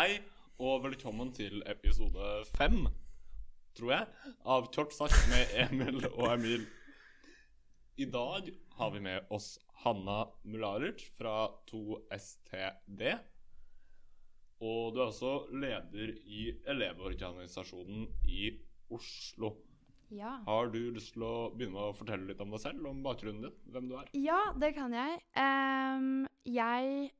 Hei, og velkommen til episode fem, tror jeg, av Kort sagt med Emil og Emil. I dag har vi med oss Hanna Mularic fra 2STD. Og du er også leder i Elevorganisasjonen i Oslo. Ja. Har du lyst til å begynne med å fortelle litt om deg selv, om bakgrunnen din, hvem du er? ja, det kan jeg. Um, jeg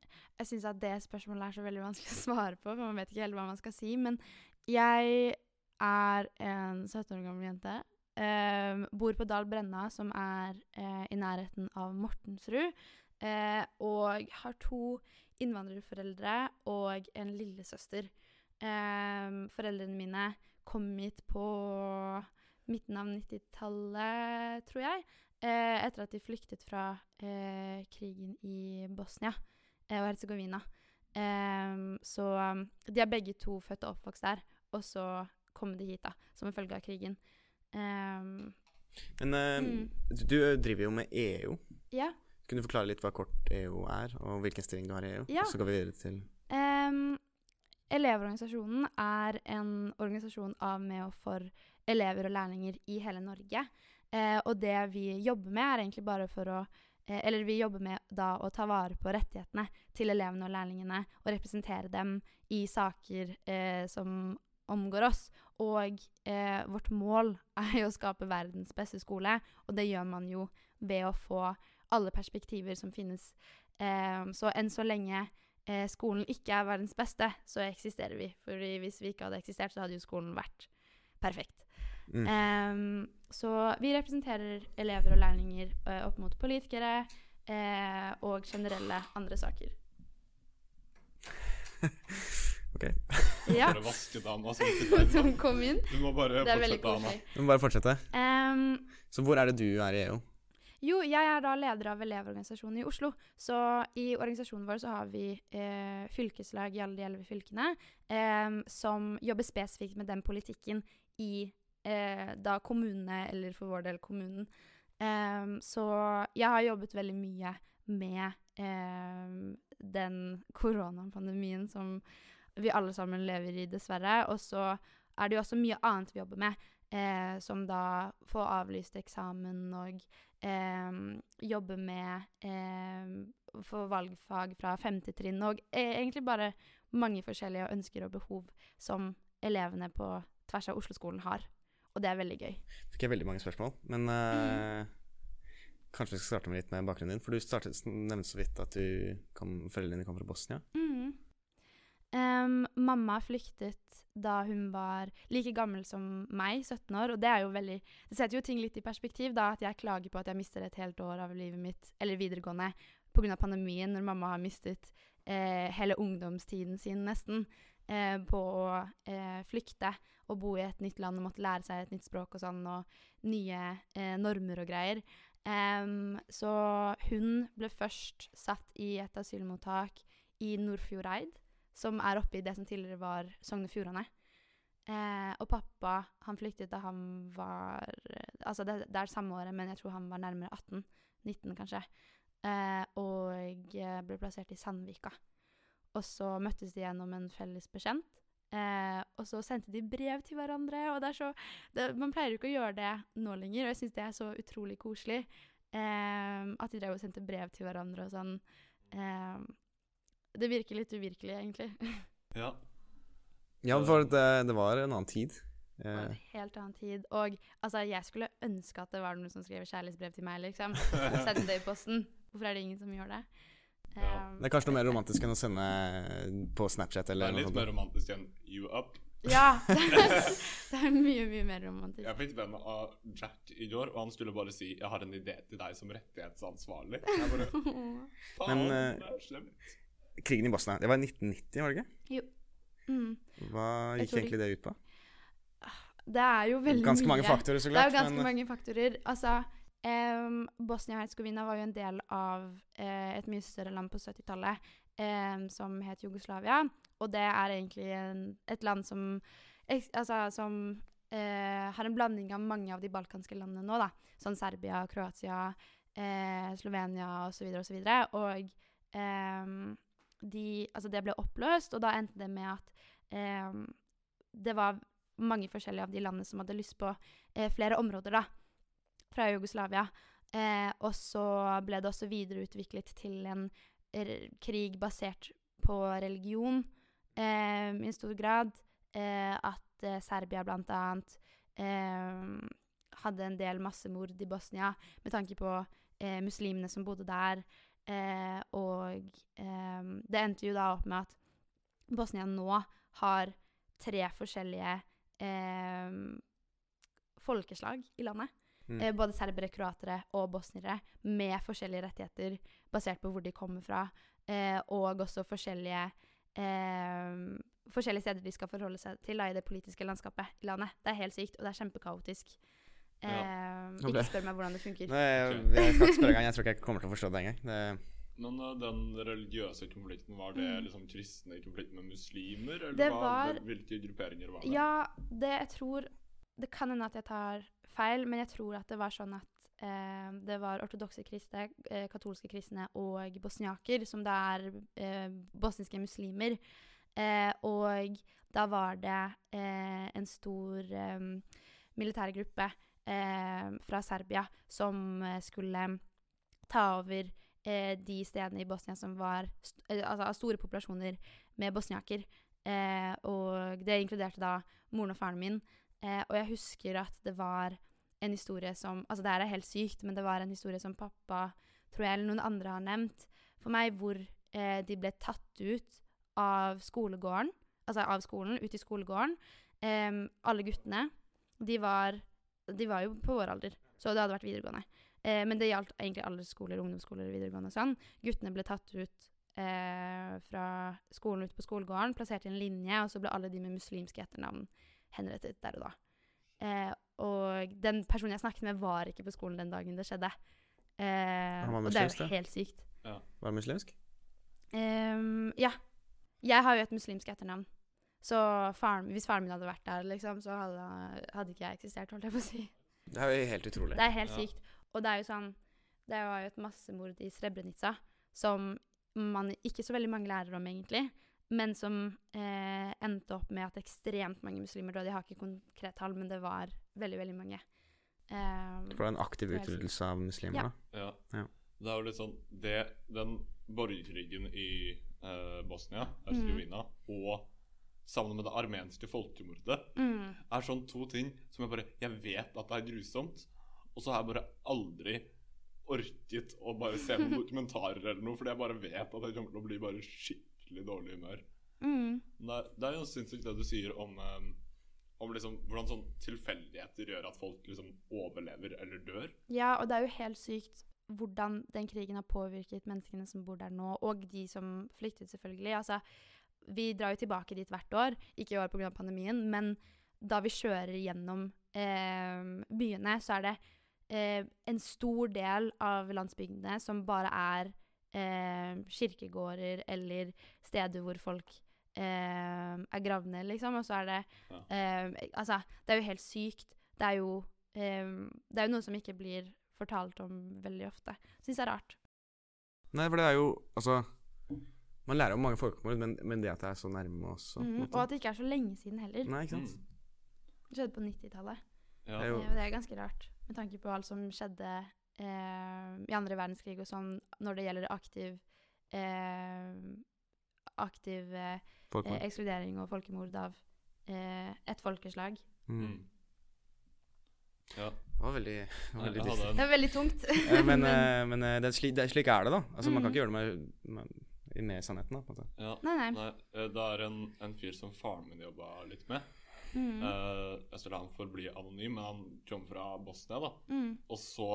jeg syns at det spørsmålet er så veldig vanskelig å svare på, for man vet ikke helt hva man skal si. Men jeg er en 17 år gammel jente. ehm, bor på Dal Brenna, som er eh, i nærheten av Mortensrud. eh, og har to innvandrerforeldre og en lillesøster. Ehm, foreldrene mine kom hit på midten av 90-tallet, tror jeg. Eh, etter at de flyktet fra eh, krigen i Bosnia eh, og Herzegovina. Um, så um, de er begge to født og oppvokst der, og så kom de hit da, som en følge av krigen. Um, Men eh, Mm. du- driver jo med EU. ja. Kunne du forklare litt hva kort EU er, og hvilken stilling du har i EU? Ja. Og så går vi videre til Ehm, Elevorganisasjonen er en organisasjon av med og for elever og lærlinger i hele Norge. Uh, og det vi jobber med, er egentlig bare for å eh, Eller vi jobber med da å ta vare på rettighetene til elevene og lærlingene og representere dem i saker eh, som omgår oss. Og eh, vårt mål er jo å skape verdens beste skole, og det gjør man jo ved å få alle perspektiver som finnes. Eh, så enn så lenge eh, skolen ikke er verdens beste, så eksisterer vi. For hvis vi ikke hadde eksistert, så hadde jo skolen vært perfekt. Mm. Um, så vi representerer elever og lærlinger uh, opp mot politikere uh, og generelle andre saker. Ok. Ja, Bare vaske dama som kom inn. Du må bare Det er fortsette, Anna. Du må bare fortsette. Um, Så hvor er det du er i EO? Jo, jeg er da leder av Elevorganisasjonen i Oslo. Så i organisasjonen vår så har vi eh, fylkeslag i alle de elleve fylkene eh, som jobber spesifikt med den politikken i eh, da kommunene, eller for vår del kommunen. Eh, så jeg har jobbet veldig mye med eh, den koronapandemien som vi alle sammen lever i, dessverre. Og så er det jo også mye annet vi jobber med, eh, som da få avlyst eksamen og jobbe med få valgfag fra femte trinn, og eh, egentlig bare mange forskjellige ønsker og behov som elevene på tvers av Oslo-skolen har. Og det er veldig gøy. Fikk jeg veldig mange spørsmål, men eh, kanskje vi skal starte med litt med bakgrunnen din. For du startet, nevnte så vidt at du kom, foreldrene dine kom fra Bosnia. Mm. Um, mamma flyktet da hun var like gammel som meg, 17 år, og det er jo veldig Det setter jo ting litt i perspektiv, da, at jeg klager på at jeg mister et helt år av livet mitt, eller videregående, pga. pandemien, når mamma har mistet eh, hele ungdomstiden sin, nesten, eh, på å eh, flykte og bo i et nytt land og måtte lære seg et nytt språk og sånn, og nye eh, normer og greier. Så hun ble først satt i et asylmottak i Nordfjordeid, som er oppe i det som tidligere var Sogn og Fjordane. Eh, og pappa han flyktet da han var Altså det, det er samme året, men jeg tror han var nærmere 18. 19 kanskje. Eh, og eh, ble plassert i Sandvika. Og så møttes de gjennom en felles bekjent. Eh, og så sendte de brev til hverandre. Og det er så det, Man pleier jo ikke å gjøre det nå lenger, og jeg syns det er så utrolig koselig. Eh, at de drev og sendte brev til hverandre og sånn. Eh, det virker litt uvirkelig, egentlig. Ja. Ja, for det, det var en annen tid. Det var Eh, en helt annen tid. Og altså, jeg skulle ønske at det var noen som skrev kjærlighetsbrev til meg, liksom. Og sendte det i posten. Hvorfor er det ingen som gjør det? Ja. Det er kanskje noe mer romantisk enn å sende på Snapchat Det er litt mer romantisk enn You Up. ja. Det er, det er mye, mye mer romantisk. Jeg fikk venn av Jack i går, og han skulle bare si 'Jeg har en idé til deg som rettighetsansvarlig'. Jeg bare Faen, Men, eh, det er slemt. Krigen i Bosnia, det var i 1990, var det ikke? Mm. Hva gikk egentlig det ut på? Det er jo veldig Ganske mye. mange faktorer, så Det er jo ganske men, mange faktorer. Altså, em, Bosnia-Hercegovina var jo en del av uh, et mye større land på 70-tallet um, som het Jugoslavia. Og det er egentlig en, et land som, altså, som uh, har en blanding av mange av de balkanske landene nå, da. Sånn Serbia, Kroatia, uh, Slovenia osv. osv. Og em, de, altså det ble oppløst, og da endte det med at det var mange forskjellige av de landene som hadde lyst på flere områder da, fra Jugoslavia. Eh, og så ble det også videreutviklet til en krig basert på religion eh, i stor grad. Eh, at eh, Serbia blant annet eh, hadde en del massemord i Bosnia med tanke på eh, muslimene som bodde der. Og det endte jo da opp med at Bosnia nå har tre forskjellige folkeslag i landet. Mm. Eh, både serbere, kroatere og bosniere med forskjellige rettigheter basert på hvor de kommer fra, eh, og også forskjellige eh, forskjellige steder de skal forholde seg til da, i det politiske landskapet i landet. Det er helt sykt, og det er kjempekaotisk. Eh, Nå Ikke spør meg hvordan det funker. Nei, jeg, jeg skal ikke spørre engang. Jeg tror ikke jeg kommer til å forstå det engang. Det, Men den religiøse konflikten, var det Mm. liksom kristne i konflikt med muslimer? Eller hva, var- hvilke grupperinger var det? Ja, det jeg tror Det kan hende at jeg tar feil, men jeg tror at det var sånn at eh, det var ortodokse kristne, eh, katolske kristne og bosniaker, som da er eh, bosniske muslimer. Eh, og da var det eh, en stor eh, militærgruppe fra Serbia som skulle ta over de stedene i Bosnia som var st altså, store populasjoner med bosniaker. Og det inkluderte da moren og faren min. Eh, og jeg husker at det var en historie som Altså, det her er helt sykt, men det var en historie som pappa, tror jeg, eller noen andre har nevnt for meg, hvor eh, de ble tatt ut av skolegården, altså av skolen, ut i skolegården. Eh, alle guttene, de var De var jo på vår alder, så det hadde vært videregående. Eh, men det gjaldt egentlig alle skoler, ungdomsskoler videregående og sånn. Guttene ble tatt ut eh, fra skolen ut på skolegården, plassert i en linje, og så ble alle de med muslimske etternavn henrettet der og da. Eh, og den personen jeg snakket med, var ikke på skolen den dagen det skjedde. Eh, Han var og det er jo helt sykt. var han muslimsk? Um, ja. Jeg har jo et muslimsk etternavn. Så faren, hvis faren min hadde vært der, liksom, så hadde, hadde ikke jeg eksistert, holdt jeg på å si. Det er jo helt utrolig. Det er helt Ja. sykt. Og det er jo sånn Det var jo et massemord i Srebrenica som man ikke så veldig mange lærer om, egentlig. Men som eh, endte opp med at ekstremt mange muslimer døde. Jeg har ikke konkret tall, men det var veldig, veldig mange. Um, For det er en aktiv Det utryddelse av muslimer, Ja. da. Ja. Ja. Det er jo litt sånn det, Den borgerkrigen i eh, Bosnia, Herzegovina, og sammen med det armenske folkemordet, mm, er sånn to ting som jeg bare Jeg vet at det er grusomt, og så har jeg bare aldri orket å bare se noen dokumentarer eller noe, fordi jeg bare vet at jeg kommer til å bli bare skikkelig dårlig humør. mm, det, det er jo sinnssykt det du sier om, um, om liksom, hvordan sånn tilfeldigheter gjør at folk liksom overlever eller dør. Ja, og det er jo helt sykt hvordan den krigen har påvirket menneskene som bor der nå, og de som flyktet, selvfølgelig. Altså, vi drar jo tilbake dit hvert år, ikke i år pga. pandemien, men da vi kjører gjennom eh, byene, så er det eh, en stor del av landsbygdene som bare er eh, kirkegårder eller steder hvor folk eh, er gravd ned, liksom. Og så er det eh, Altså, det er jo helt sykt. Det er jo eh, Det er jo noe som ikke blir fortalt om veldig ofte. Syns jeg er rart. Nei, for det er jo Altså Man lærer om mange folkemord, men, men det at det er så nærme også. måte. Og at det ikke er så lenge siden heller. Nei, ikke sant? Mm. Det skjedde på 90-tallet. Ja. Det er det ganske rart, med tanke på alt som skjedde i andre verdenskrig og sånn, når det gjelder aktiv eh, Aktiv eh, ekskludering og folkemord av eh, et folkeslag. Mm. Mm. Ja. Det var veldig, det var veldig Det er veldig tungt. Eh, Men, eh, men eh, det er slik, det er, slik er det, da. Altså, Man kan Mm. ikke gjøre det med, med, med sannheten. da, på en måte. Ja. Nei, nei. Nei, eh, det er en, en fyr som faren min jobba litt med. Mm. Uh, jeg skal la han forbli anonym, men han kom fra Bosnia. da Mm. Og så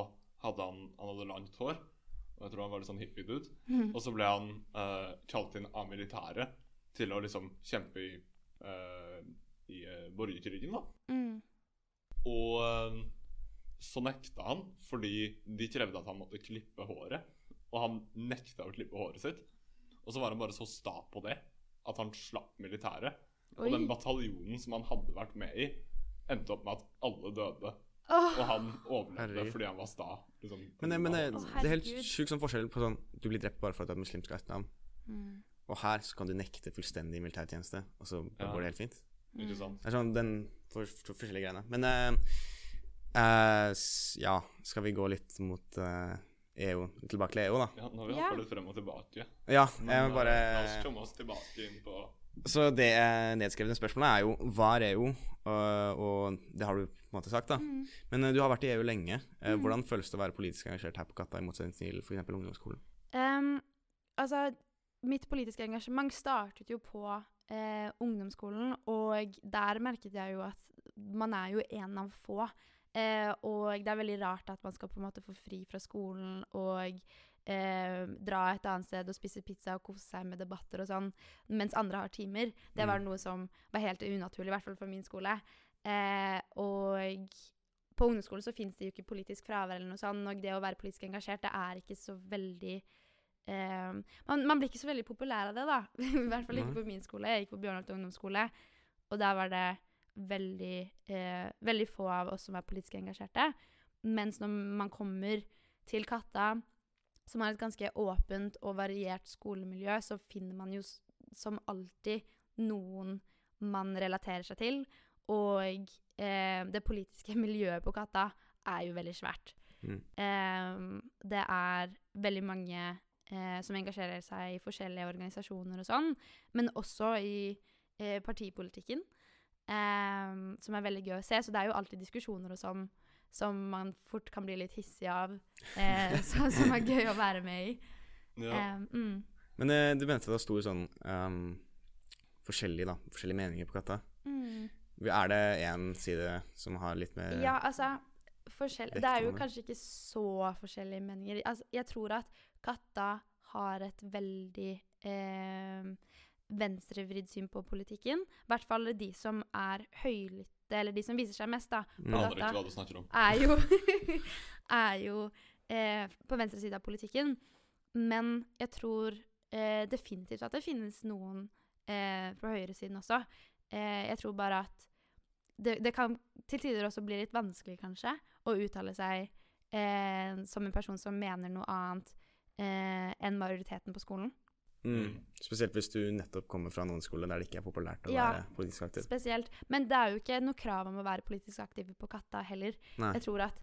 hadde han Han hadde langt hår. Og jeg tror han var litt sånn hippie-dude. Mm. Og så ble han uh, kalt inn av militæret til å liksom kjempe i, uh, i uh, borgerkrigen. da Mm. Og så nekta han fordi de krevde at han måtte klippe håret. Og han nekta å klippe håret sitt. Og så var han bare så sta på det at han slapp militæret. Og den bataljonen som han hadde vært med i, endte opp med at alle døde. Og han overlevde det fordi han var sta. Liksom, Men, det- men det, det er helt sjukt sånn forskjell på sånn Du blir drept bare for at du har muslimsk etternavn. Mm. Og her så kan du nekte fullstendig militærtjeneste, og så Ja. går det helt fint. Mm. Det er sånn den for, for forskjellige greiene. Men uh, uh, ja, skal vi gå litt mot uh, EU, tilbake til EU, da? Ja, nå har vi Ja. hoppa litt frem og tilbake. Ja, jeg eh, må bare la oss komme oss tilbake inn på Så det nedskrevne spørsmålet er jo hva er EU? Og, og det har du på en måte sagt, da. Mm. Men eh, du har vært i EU lenge. Eh, Hvordan føles det å være politisk engasjert her på Katta, i motsetning til f.eks. ungdomsskolen? Um, altså, mitt politiske engasjement startet jo på eh, ungdomsskolen, og der merket jeg jo at man er jo en av få. Eh, og det er veldig rart at man skal på en måte få fri fra skolen og eh, dra et annet sted og spise pizza og kose seg med debatter og sånn, mens andre har timer. Det var Mm. noe som var helt unaturlig, i hvert fall for min skole. Eh, og på ungdomsskolen så fins det jo ikke politisk fravær eller noe sånt, og det å være politisk engasjert, det er ikke så veldig eh, man, man blir ikke så veldig populær av det, da. I hvert fall ikke på min skole. Jeg gikk på Bjørnholt ungdomsskole, og der var det veldig, eh, veldig få av oss som var politisk engasjerte. Mens når man kommer til Katta, som har et ganske åpent og variert skolemiljø, så finner man jo som alltid noen man relaterer seg til. Og eh, det politiske miljøet på Katta er jo veldig svært. Mm. Eh, det er veldig mange eh, som engasjerer seg i forskjellige organisasjoner og sånn, men også i eh, partipolitikken, eh, som er veldig gøy å se. Så det er jo alltid diskusjoner og sånn som man fort kan bli litt hissig av, eh, så, som er gøy å være med i. Ja. Eh, mm. Men eh, du mente det var stor sånn um, forskjellige, da, forskjellige meninger på Katta. Mm. Er det én side som har litt mer Ja, altså Det er jo kanskje ikke så forskjellige meninger. Altså, jeg tror at Katta har et veldig eh, venstrevridd syn på politikken. I hvert fall de som er høylytte, eller de som viser seg mest, da, Mm. på Aner ikke hva du snakker om. er jo, er jo eh, på venstre side av politikken. Men jeg tror eh, definitivt at det finnes noen eh, på høyresiden også. Eh, jeg tror bare at det, det kan til tider også bli litt vanskelig, kanskje, å uttale seg eh, som en person som mener noe annet eh, enn majoriteten på skolen. Mm. Spesielt hvis du nettopp kommer fra noen skole der det ikke er populært å Ja. være politisk aktiv. Spesielt. Men det er jo ikke noe krav om å være politisk aktiv på Katta heller. Nei. Jeg tror at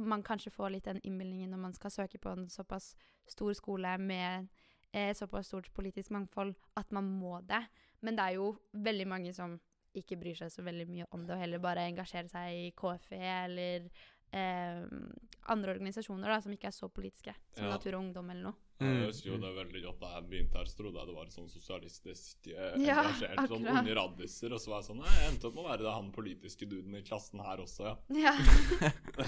man kanskje får litt den innbildningen når man skal søke på en såpass stor skole med eh, såpass stort politisk mangfold, at man må det. Men det er jo veldig mange som ikke bryr seg så veldig mye om det, og heller bare engasjerer seg i KFE eller eh, andre organisasjoner da, som ikke er så politiske, som Ja. Natur og Ungdom eller noe. Jeg Mm. husker jo det veldig godt da jeg begynte her, så trodde jeg det var sånn sosialistisk eh, Ja, engasjert, sånn unge raddiser, og så var jeg sånn Nei, jeg endte opp med å være det han politiske duden i klassen her også, ja. Ja.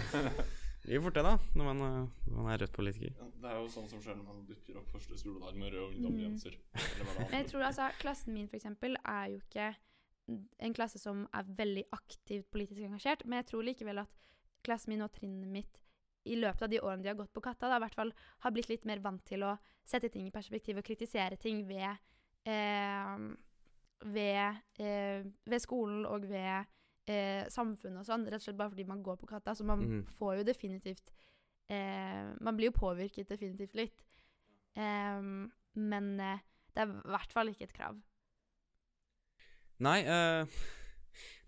Det jo fort det, da, når man, eh, når man er rødt politiker. Det er jo sånn som skjer når man dukker opp første skoledag med rød ungdomsgenser. Mm. Men jeg tror altså, klassen min for eksempel er jo ikke en klasse som er veldig aktivt politisk engasjert, men jeg tror likevel at klassen min og trinnet mitt i løpet av de årene de har gått på Katta, da, i hvert fall har blitt litt mer vant til å sette ting i perspektiv og kritisere ting ved, eh, ved, eh, ved skolen og ved eh, samfunnet og sånn, rett og slett bare fordi man går på Katta. Så man mm. får jo definitivt eh, Man blir jo påvirket definitivt litt. Em, men eh, det er i hvert fall ikke et krav. Nei, eh,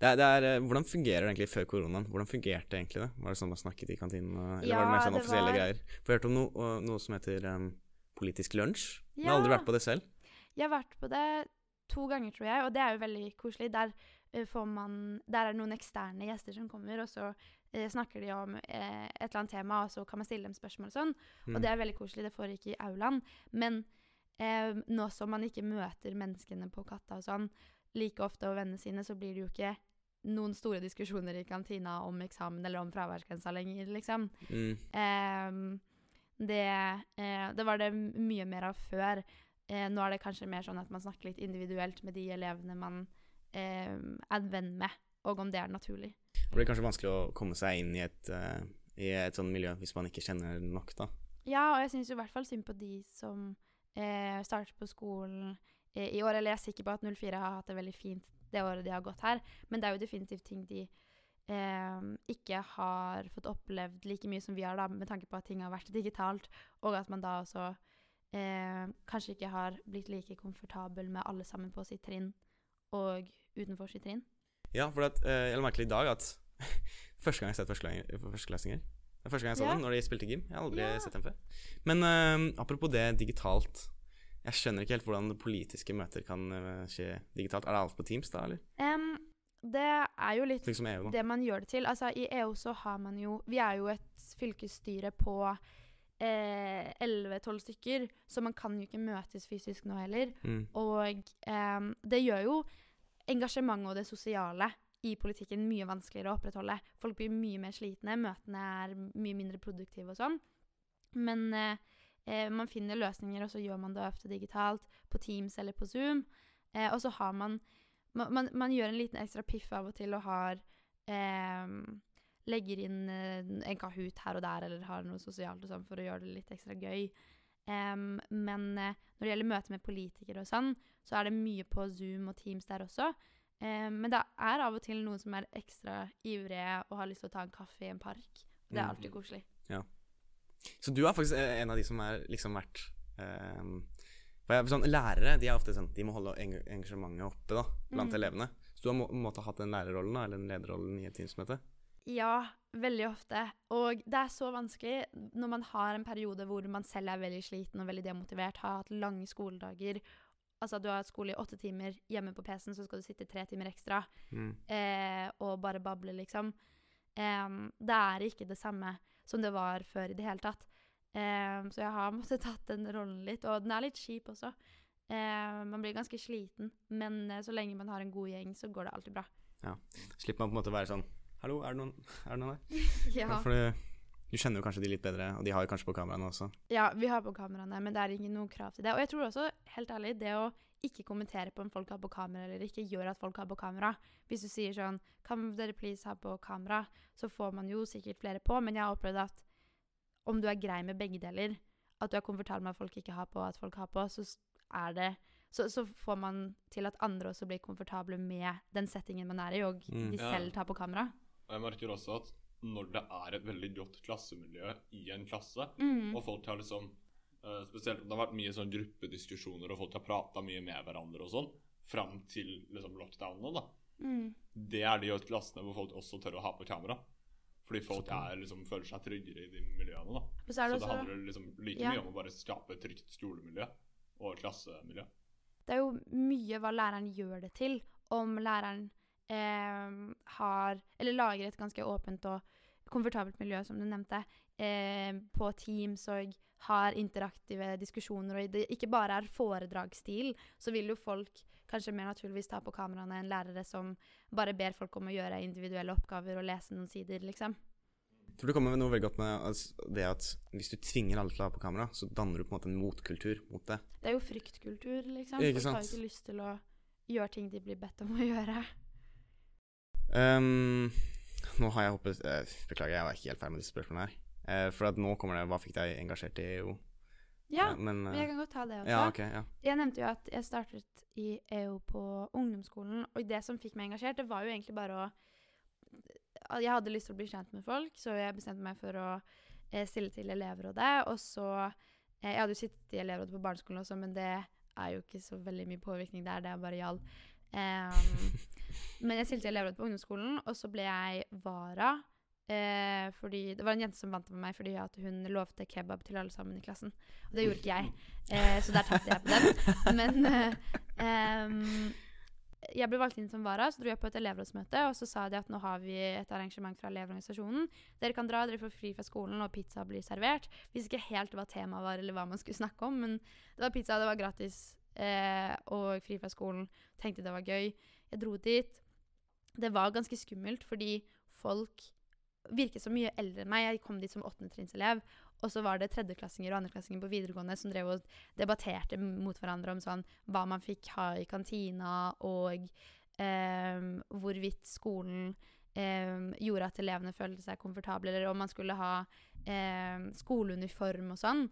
det er, det er eh, Hvordan fungerer det egentlig før koronaen? Hvordan fungerte det egentlig det? Var det sånn man snakket i kantinen? eller Eller var det mer sånn offisielle var- greier? For jeg har hørt om noe, noe som heter um, politisk lunsj. Men jeg har aldri vært på det selv. Jeg har vært på det to ganger, tror jeg, og det er jo veldig koselig. Der, uh, får man, der er det noen eksterne gjester som kommer, og så uh, snakker de om uh, et eller annet tema, og så kan man stille dem spørsmål og sånn. Mm. Og det er veldig koselig. Det foregikk i aulaen. Men nå som man ikke møter menneskene på Katta og sånn like ofte og vennene sine, så blir det jo ikke noen store diskusjoner i kantina om eksamen eller om fraværsgrensa lenger, liksom. Mm. Ehm, det, eh, det var det mye mer av før. Eh, nå er det kanskje mer sånn at man snakker litt individuelt med de elevene man eh, er venn med, og om det er naturlig. Det blir kanskje vanskelig å komme seg inn i et, uh, i et sånt miljø hvis man ikke kjenner nok, da. Ja, og jeg syns i hvert fall synd på de som eh, starter på skolen eh, i år. Eller jeg er sikker på at 04 har hatt det veldig fint det året de har gått her, men det er jo definitivt ting de eh, ikke har fått opplevd like mye som vi har, da, med tanke på at ting har vært digitalt, og at man da også eh, kanskje ikke har blitt like komfortabel med alle sammen på sitt trinn og utenfor sitt trinn. Ja, for at, eh, jeg la merke til i dag at første gang jeg har sett førsteklassinger Det er første gang jeg så Ja. dem, når de spilte gym. Jeg har aldri Ja. sett dem før. Men eh, apropos det digitalt. Jeg skjønner ikke helt hvordan politiske møter kan eh, skje digitalt. Er det alt på Teams, da, eller? Um, det er jo litt liksom EU, det man gjør det til. Altså, I EU så har man jo Vi er jo et fylkesstyre på eh, 11-12 stykker, så man kan jo ikke møtes fysisk nå heller. Mm. Og um, det gjør jo engasjementet og det sosiale i politikken mye vanskeligere å opprettholde. Folk blir mye mer slitne, møtene er mye mindre produktive og sånn. Men eh, eh, man finner løsninger, og så gjør man det ofte digitalt, på Teams eller på Zoom. Eh, og så har man man, man man gjør en liten ekstra piff av og til og har em, Legger inn eh, en Kahoot her og der, eller har noe sosialt og sånn for å gjøre det litt ekstra gøy. Um, men uh, når det gjelder møter med politikere og sånn, så er det mye på Zoom og Teams der også. Um, men det er av og til noen som er ekstra ivrige og har lyst til å ta en kaffe i en park. Det er Mm. alltid koselig. Så du er faktisk eh, en av de som har liksom vært um, jeg, sånn, Lærere de er ofte sånn De må holde engasjementet oppe da blant Mm. elevene. Så du har må, måtte ha hatt den lærerrollen da, eller den lederrollen i et Teams-møte? Ja, veldig ofte. Og det er så vanskelig når man har en periode hvor man selv er veldig sliten og veldig demotivert, har hatt lange skoledager. Altså du har hatt skole i åtte timer, hjemme på PC-en så skal du sitte tre timer ekstra Mm. eh, og bare bable, liksom. Um, det er ikke det samme som det var før i det hele tatt. Um, så jeg har måttet tatt den rollen litt, og den er litt kjip også. Em, man blir ganske sliten, men eh, så lenge man har en god gjeng, så går det alltid bra. Ja, Slipper man på en måte å være sånn Hallo, er det noen, er det noen der? Ja. For du, du kjenner jo kanskje de litt bedre, og de har jo kanskje på kameraene også. Ja, vi har på kameraene, men det er ikke noe krav til det. Og jeg tror også, helt ærlig, det å ikke kommentere på om folk har på kamera eller ikke, gjør at folk har på kamera. Hvis du sier sånn Kan dere please ha på kamera? Så får man jo sikkert flere på, men jeg har opplevd at om du er grei med begge deler, at du er komfortabel med at folk ikke har på, og at folk har på, så er det så, så får man til at andre også blir komfortable med den settingen man er i, og Mm. de Ja. selv tar på kamera. Jeg merker også at når det er et veldig godt klassemiljø i en klasse, Mm. og folk har liksom eh, Spesielt om det har vært mye sånn gruppediskusjoner, og folk har prata mye med hverandre og sånn, fram til liksom lockdownene, da. Mm. Det er de klassene hvor folk også tør å ha på kamera. Fordi folk er, liksom, føler seg tryggere i de miljøene. da. Så Så det det handler liksom like Ja. mye om å bare skape et trygt skolemiljø og klassemiljø. det er jo mye hva læreren gjør det til. Om læreren eh, har Eller lager et ganske åpent og komfortabelt miljø, som du nevnte, eh, på Teams og har interaktive diskusjoner, og det ikke bare er foredragsstil, så vil jo folk kanskje mer naturligvis ta på kameraene enn lærere som bare ber folk om å gjøre individuelle oppgaver og lese noen sider, liksom. Jeg tror det kommer med noe veldig godt med altså, det at hvis du tvinger alle til å ha på kamera, så danner du på en måte en motkultur mot det. Det er jo fryktkultur, liksom. Folk har jo ikke lyst til å gjøre ting de blir bedt om å gjøre. Um, nå har jeg hoppet eh, Beklager, jeg var ikke helt ferdig med disse spørsmålene her. Eh, for at nå kommer det Hva fikk deg engasjert i EU? Ja, ja men, men eh, jeg kan godt ta det også. ja, okay, ja. Jeg nevnte jo at jeg startet i EU på ungdomsskolen, og det som fikk meg engasjert, det var jo egentlig bare å Jeg hadde lyst til å bli kjent med folk, så jeg bestemte meg for å eh, stille til elevrådet. Og så eh, Jeg hadde jo sittet i elevrådet på barneskolen også, men det er jo ikke så veldig mye påvirkning der, det er bare jall. Um, men jeg stilte i elevrådet på ungdomsskolen, og så ble jeg vara. Eh, fordi Det var en jente som vant med meg fordi at hun lovte kebab til alle sammen i klassen. Og det gjorde ikke jeg, eh, så der tapte jeg på den. Men eh, em, jeg ble valgt inn som vara, så dro jeg på et elevrådsmøte, og så sa de at nå har vi et arrangement fra elevorganisasjonen. Dere kan dra, dere får fri fra skolen, og pizza blir servert. Visste ikke helt hva temaet var, eller hva man skulle snakke om, men det var pizza, det var gratis, eh, og fri fra skolen. Tenkte det var gøy. Jeg dro dit. Det var ganske skummelt, fordi folk virket så mye eldre enn meg. Jeg kom dit som åttendetrinnselev, og så var det tredjeklassinger og andreklassinger på videregående som drev og debatterte mot hverandre om sånn hva man fikk ha i kantina, og eh, hvorvidt skolen eh, gjorde at elevene følte seg komfortable, eller om man skulle ha eh, skoleuniform og sånn.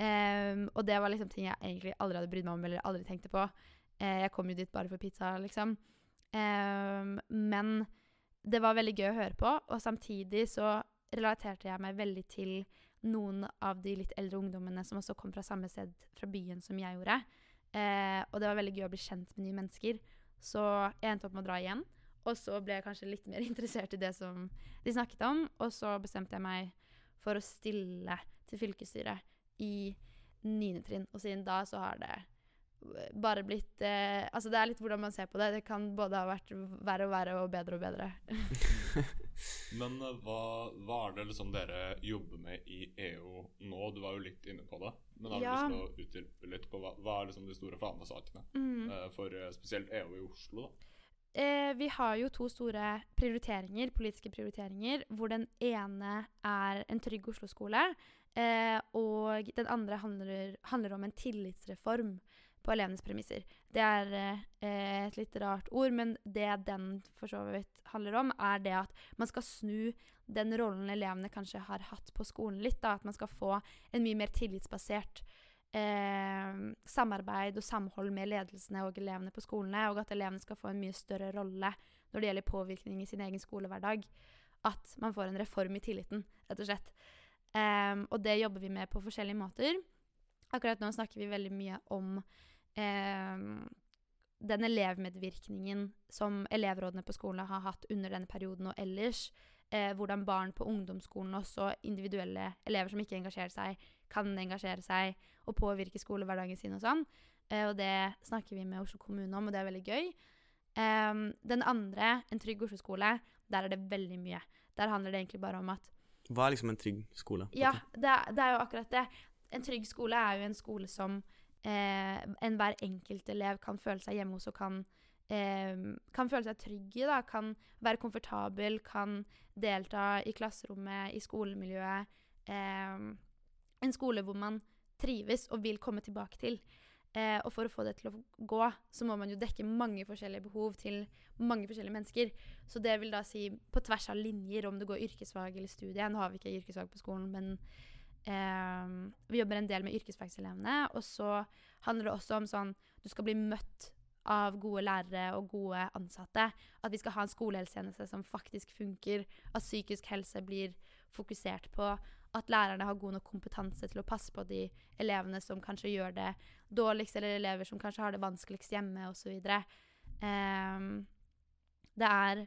Ehm, og det var liksom ting jeg egentlig aldri hadde brydd meg om, eller aldri tenkte på. Eh, jeg kom jo dit bare for pizza, liksom. Ehm, men det var veldig gøy å høre på, og samtidig så relaterte jeg meg veldig til noen av de litt eldre ungdommene som også kom fra samme sted fra byen som jeg gjorde. Eh, og det var veldig gøy å bli kjent med nye mennesker. Så jeg endte opp med å dra igjen. Og så ble jeg kanskje litt mer interessert i det som de snakket om. Og så bestemte jeg meg for å stille til fylkesstyret i niende trinn. Og siden da så har det bare blitt eh, Altså det er litt hvordan man ser på det. Det kan både ha vært verre og verre og bedre og bedre. Men eh, hva, hva er det liksom dere jobber med i EU nå? Du var jo litt inne på det. Men har du Ja. lyst til å utdype litt på hva, hva er liksom de store fanesakene Mm. eh, for eh, spesielt EU i Oslo? da? Eh, vi har jo to store prioriteringer, politiske prioriteringer, hvor den ene er en trygg Oslo-skole, eh, og den andre handler, handler om en tillitsreform på elevenes premisser. Det er eh, et litt rart ord, men det den for så vidt handler om, er det at man skal snu den rollen elevene kanskje har hatt på skolen litt. Da, at man skal få en mye mer tillitsbasert eh, samarbeid og samhold med ledelsene og elevene på skolene, og at elevene skal få en mye større rolle når det gjelder påvirkning i sin egen skolehverdag. At man får en reform i tilliten, rett og slett. Em, og det jobber vi med på forskjellige måter. Akkurat nå snakker vi veldig mye om em, den elevmedvirkningen som elevrådene på skolene har hatt under denne perioden og ellers. Eh, hvordan barn på ungdomsskolen, også individuelle elever som ikke engasjerer seg, kan engasjere seg og påvirke skolehverdagen sin og sånn. Eh, og det snakker vi med Oslo kommune om, og det er veldig gøy. Em, den andre, en trygg Oslo-skole, der er det veldig mye. Der handler det egentlig bare om at Hva er liksom en trygg skole? ja, det er, det er jo akkurat det. En trygg skole er jo en skole som eh, enkelt elev kan føle seg hjemme hos og kan, eh, kan føle seg trygg i. Kan være komfortabel, kan delta i klasserommet, i skolemiljøet. Eh, en skole hvor man trives og vil komme tilbake til. Eh, og for å få det til å gå, så må man jo dekke mange forskjellige behov til mange forskjellige mennesker. Så det vil da si på tvers av linjer, om det går yrkesfag eller studie. Nå har vi ikke yrkesfag på skolen, men eh, vi jobber en del med yrkesfagselevene. Og så handler det også om sånn du skal bli møtt av gode lærere og gode ansatte. At vi skal ha en skolehelsetjeneste som faktisk funker. At psykisk helse blir fokusert på. At lærerne har god nok kompetanse til å passe på de elevene som kanskje gjør det dårligst, eller elever som kanskje har det vanskeligst hjemme, osv. Um, det, er,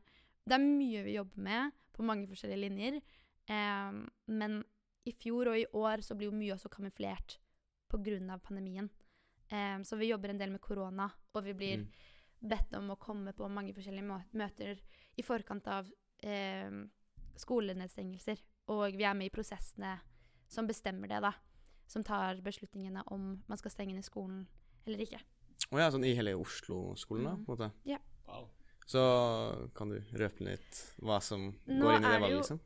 det er mye vi jobber med på mange forskjellige linjer. Um, men i fjor og i år så blir jo mye også kamuflert pga. pandemien. Um, så vi jobber en del med korona, og vi blir Mm. bedt om å komme på mange forskjellige møter i forkant av um, skolenedstengelser. Og vi er med i prosessene som bestemmer det, da. Som tar beslutningene om man skal stenge ned skolen eller ikke. Å ja, sånn i hele Oslo-skolen, da? Mhm. på en måte. Wow. Så kan du røpe litt hva som Nå går inn i det valget, jo- liksom?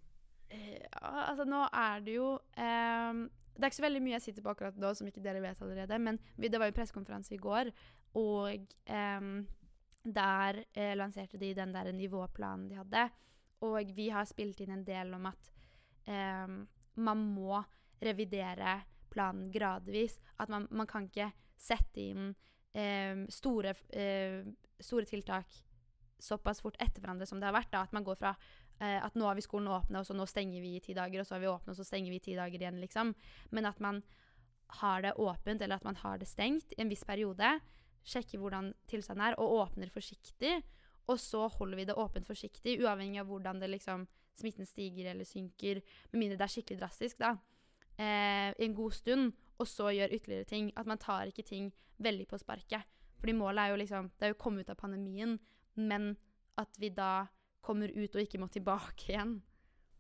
Eh, Ja, altså nå er det jo ehm, Det er ikke så veldig mye jeg sitter på akkurat nå som ikke dere vet allerede, men vi, det var jo pressekonferanse i går, og ehm, der eh, lanserte de den der nivåplanen de hadde. Og vi har spilt inn en del om at ehm, man må revidere planen gradvis. At man, man kan ikke sette inn ehm, store, eh, store tiltak såpass fort etter hverandre som det har vært. da, At man går fra eh, at nå har vi skolen åpna, og så nå stenger vi i ti dager, og så har vi åpna, og så stenger vi i ti dager igjen, liksom. Men at man har det åpent, eller at man har det stengt i en viss periode. Sjekker hvordan tilstanden er, og åpner forsiktig. Og så holder vi det åpent forsiktig, uavhengig av hvordan det liksom, smitten stiger eller synker. Med mindre det er skikkelig drastisk, da. Eh, en god stund, og så gjør ytterligere ting. At man tar ikke ting veldig på sparket. Fordi målet er jo liksom Det er jo å komme ut av pandemien, men at vi da kommer ut og ikke må tilbake igjen.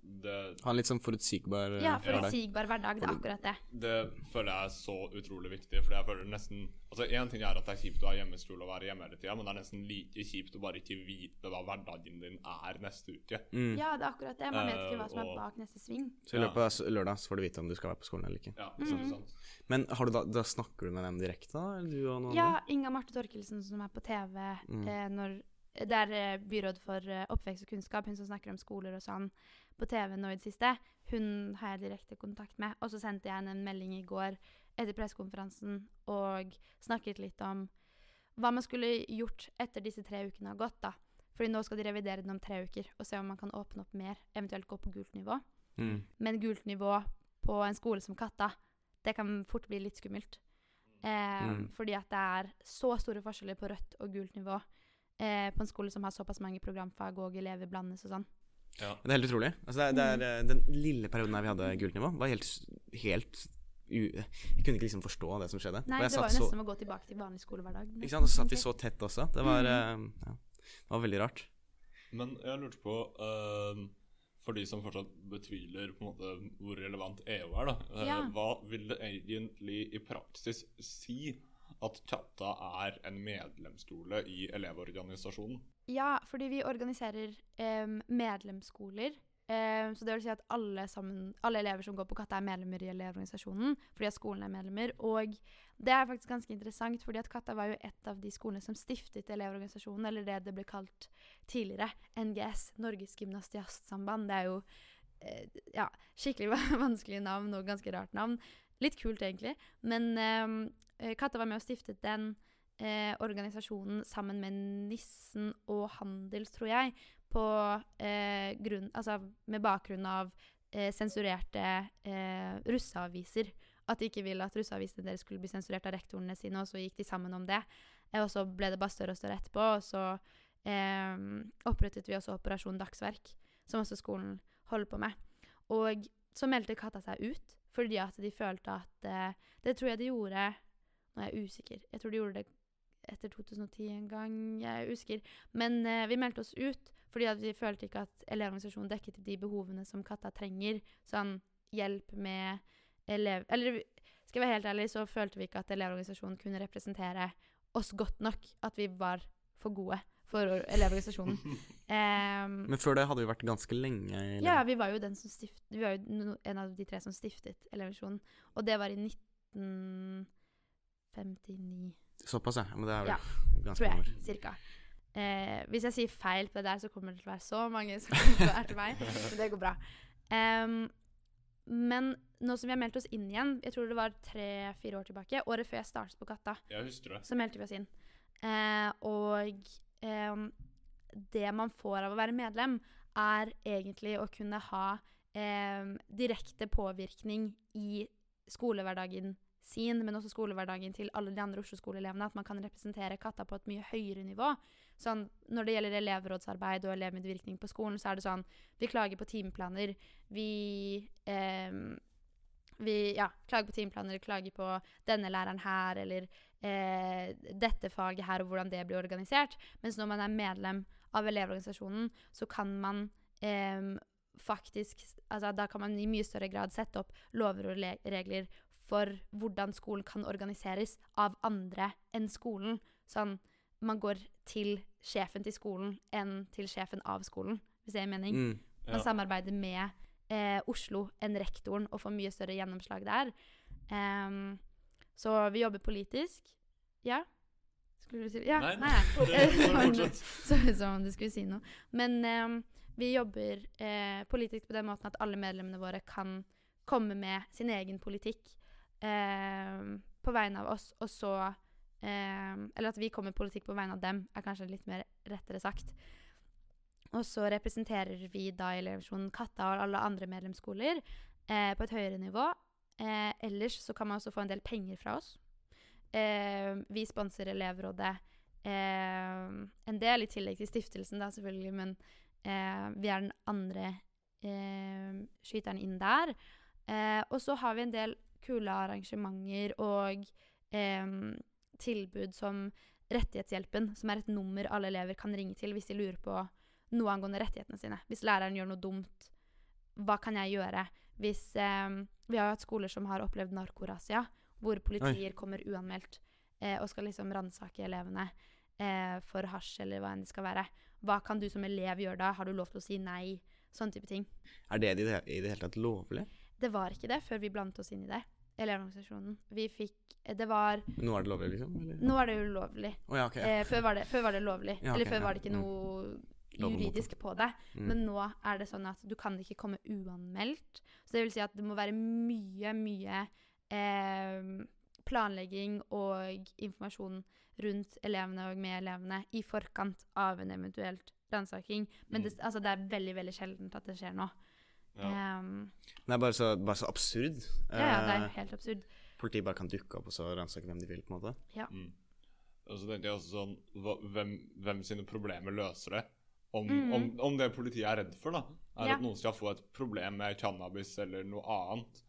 Det, Ha en litt sånn forutsigbar hverdag. Ja, hverdag. forutsigbar hverdag. Det er akkurat det. det føler jeg er så utrolig viktig. For jeg føler nesten Altså Én ting er at det er kjipt å ha hjemmeskole og være hjemme hele tida, men det er nesten like kjipt å bare ikke vite hva hverdagen din er neste uke. Mm. Ja, det er akkurat det. Man vet ikke hva som er Eh, bak neste sving. Så i løpet av lørdag så får du vite om du skal være på skolen eller ikke. Ja, Mm. sant, sant. Men har du da, da snakker du med dem direkte, da? Eller du og noen Ja. Inga Marte Torkelsen som er på TV Mm. eh, når Det er eh, byråd for eh, oppvekst og kunnskap, hun som snakker om skoler og sånn på TV nå i det siste. Hun har jeg direkte kontakt med. Og så sendte jeg henne en melding i går etter pressekonferansen og snakket litt om hva man skulle gjort etter disse tre ukene har gått, da. Fordi nå skal de revidere den om tre uker og se om man kan åpne opp mer, eventuelt gå på gult nivå. Mm. Men gult nivå på en skole som Katta, det kan fort bli litt skummelt. Eh, Mm. Fordi at det er så store forskjeller på rødt og gult nivå eh, på en skole som har såpass mange programfag og elever blandes og sånn. Ja. Det er helt utrolig. Altså, det er, det er, eh, den lille perioden der vi hadde gult nivå, var helt, helt u, Jeg kunne ikke liksom forstå det som skjedde. Nei, jeg det var jo nesten som å gå tilbake til vanlig skolehverdag. Ikke sant? Og så satt vi så tett også. Det var, Mm. eh, ja, det var veldig rart. Men jeg lurte på uh, For de som fortsatt betviler på en måte hvor relevant EU er, da. Ja. Hva vil det egentlig i praksis si at Tjatta er en medlemsskole i Elevorganisasjonen? Ja, fordi vi organiserer eh, medlemsskoler. Eh, så det vil si at alle, sammen, alle elever som går på Katta, er medlemmer i Elevorganisasjonen. Fordi at skolen er medlemmer. Og det er faktisk ganske interessant, fordi at Katta var jo et av de skolene som stiftet Elevorganisasjonen, eller det det ble kalt tidligere, NGS, Norges gymnastiastsamband. Det er jo eh, ja, skikkelig vanskelig navn og ganske rart navn. Litt kult, egentlig. Men eh, Katta var med og stiftet den eh, organisasjonen sammen med Nissen og Handels, tror jeg, på eh, grunn Altså med bakgrunn av eh, sensurerte eh, russeaviser. At de ikke ville at russeavisene deres skulle bli sensurert av rektorene sine, og så gikk de sammen om det. Eh, og så ble det bare større og større etterpå, og så eh, opprettet vi også Operasjon Dagsverk, som også skolen holder på med. Og så meldte Katta seg ut, fordi at de følte at eh, Det tror jeg de gjorde Nå er jeg usikker. Jeg tror de gjorde det etter 2010 en gang. Jeg er usikker. Men eh, vi meldte oss ut fordi at vi følte ikke at Elevorganisasjonen dekket de behovene som Katta trenger. Sånn hjelp med elev... Eller skal jeg være helt ærlig, så følte vi ikke at Elevorganisasjonen kunne representere oss godt nok. At vi var for gode for Elevorganisasjonen. um, Men før det hadde vi vært ganske lenge i ja, vi var jo, den som stift, vi var jo en av de tre som stiftet Elevorganisasjonen. Og det var i 1959, Såpass, ja. Men det er vel Ja, ganske tror jeg. år. Cirka. Eh, hvis jeg sier feil på det der, så kommer det til å være så mange som kommer til å erte meg. Men det går bra. Um, men nå som vi har meldt oss inn igjen, jeg tror det var tre-fire år tilbake, året før jeg startet på Katta, Jeg husker det. så meldte vi oss inn. Eh, og em, det man får av å være medlem, er egentlig å kunne ha eh, direkte påvirkning i skolehverdagen sin, men også skolehverdagen til alle de andre Oslo-skoleelevene. At man kan representere Katta på et mye høyere nivå. Sånn, når det gjelder elevrådsarbeid og elevmedvirkning på skolen, så er det sånn Vi klager på timeplaner. Vi em, vi ja, klager på timeplaner, klager på denne læreren her, eller eh, dette faget her, og hvordan det blir organisert. Mens når man er medlem av Elevorganisasjonen, så kan man eh, faktisk altså Da kan man i mye større grad sette opp lover og regler for hvordan skolen kan organiseres av andre enn skolen. Sånn man går til sjefen til skolen enn til sjefen av skolen, hvis det gir mening. Mm. Man samarbeider med eh, Oslo enn rektoren og får mye større gjennomslag der. Um, så vi jobber politisk. Ja? Skulle du si Ja, Nei, nei. det nei. fortsett. Så ut som om du skulle si noe. Men um, vi jobber eh, politisk på den måten at alle medlemmene våre kan komme med sin egen politikk eh, på vegne av oss, og så eh, Eller at vi kommer med politikk på vegne av dem, er kanskje litt mer rettere sagt. Og så representerer vi da i Elevasjonen Katta og alle andre medlemsskoler eh, på et høyere nivå. Eh, ellers så kan man også få en del penger fra oss. Eh, vi sponser elevrådet eh, en del, i tillegg til stiftelsen, da selvfølgelig, men eh, vi er den andre eh, skyteren inn der. Og så har vi en del kule arrangementer og tilbud som Rettighetshjelpen, som er et nummer alle elever kan ringe til hvis de lurer på noe angående rettighetene sine. Hvis læreren gjør noe dumt, hva kan jeg gjøre? Hvis eh, Vi har jo hatt skoler som har opplevd narkorasia, hvor politier kommer uanmeldt eh, og skal liksom ransake elevene eh, for hasj eller hva enn det skal være. Hva kan du som elev gjøre da? Har du lov til å si nei? Sånne type ting. Er det i det, i det hele tatt lovlig? Det var ikke det før vi blandet oss inn i det. Elevorganisasjonen. Vi fikk Det var Nå er det lovlig, liksom? Eller? Nå er det ulovlig. Oh, ja, okay, Ja. Eh, før, var det, før var det lovlig. Ja, Eller før var det ikke Mm. noe juridisk på det. Mm. Men nå er det sånn at du kan ikke komme uanmeldt. Så det vil si at det må være mye, mye eh, planlegging og informasjon rundt elevene og med elevene i forkant av en eventuelt ransaking. Men det, Mm. altså, det er veldig, veldig sjeldent at det skjer nå. Ja. Um, Det er bare så, bare så absurd. ja, ja, det er Eh, helt absurd. Politiet bare kan dukke opp og så ransake hvem de vil, på en måte. Mm. Og så tenker jeg også sånn hva, hvem, hvem sine problemer løser det? Om, Mhm. om, om det politiet er redd for, da, er Ja. at noen skal få et problem med cannabis eller noe annet.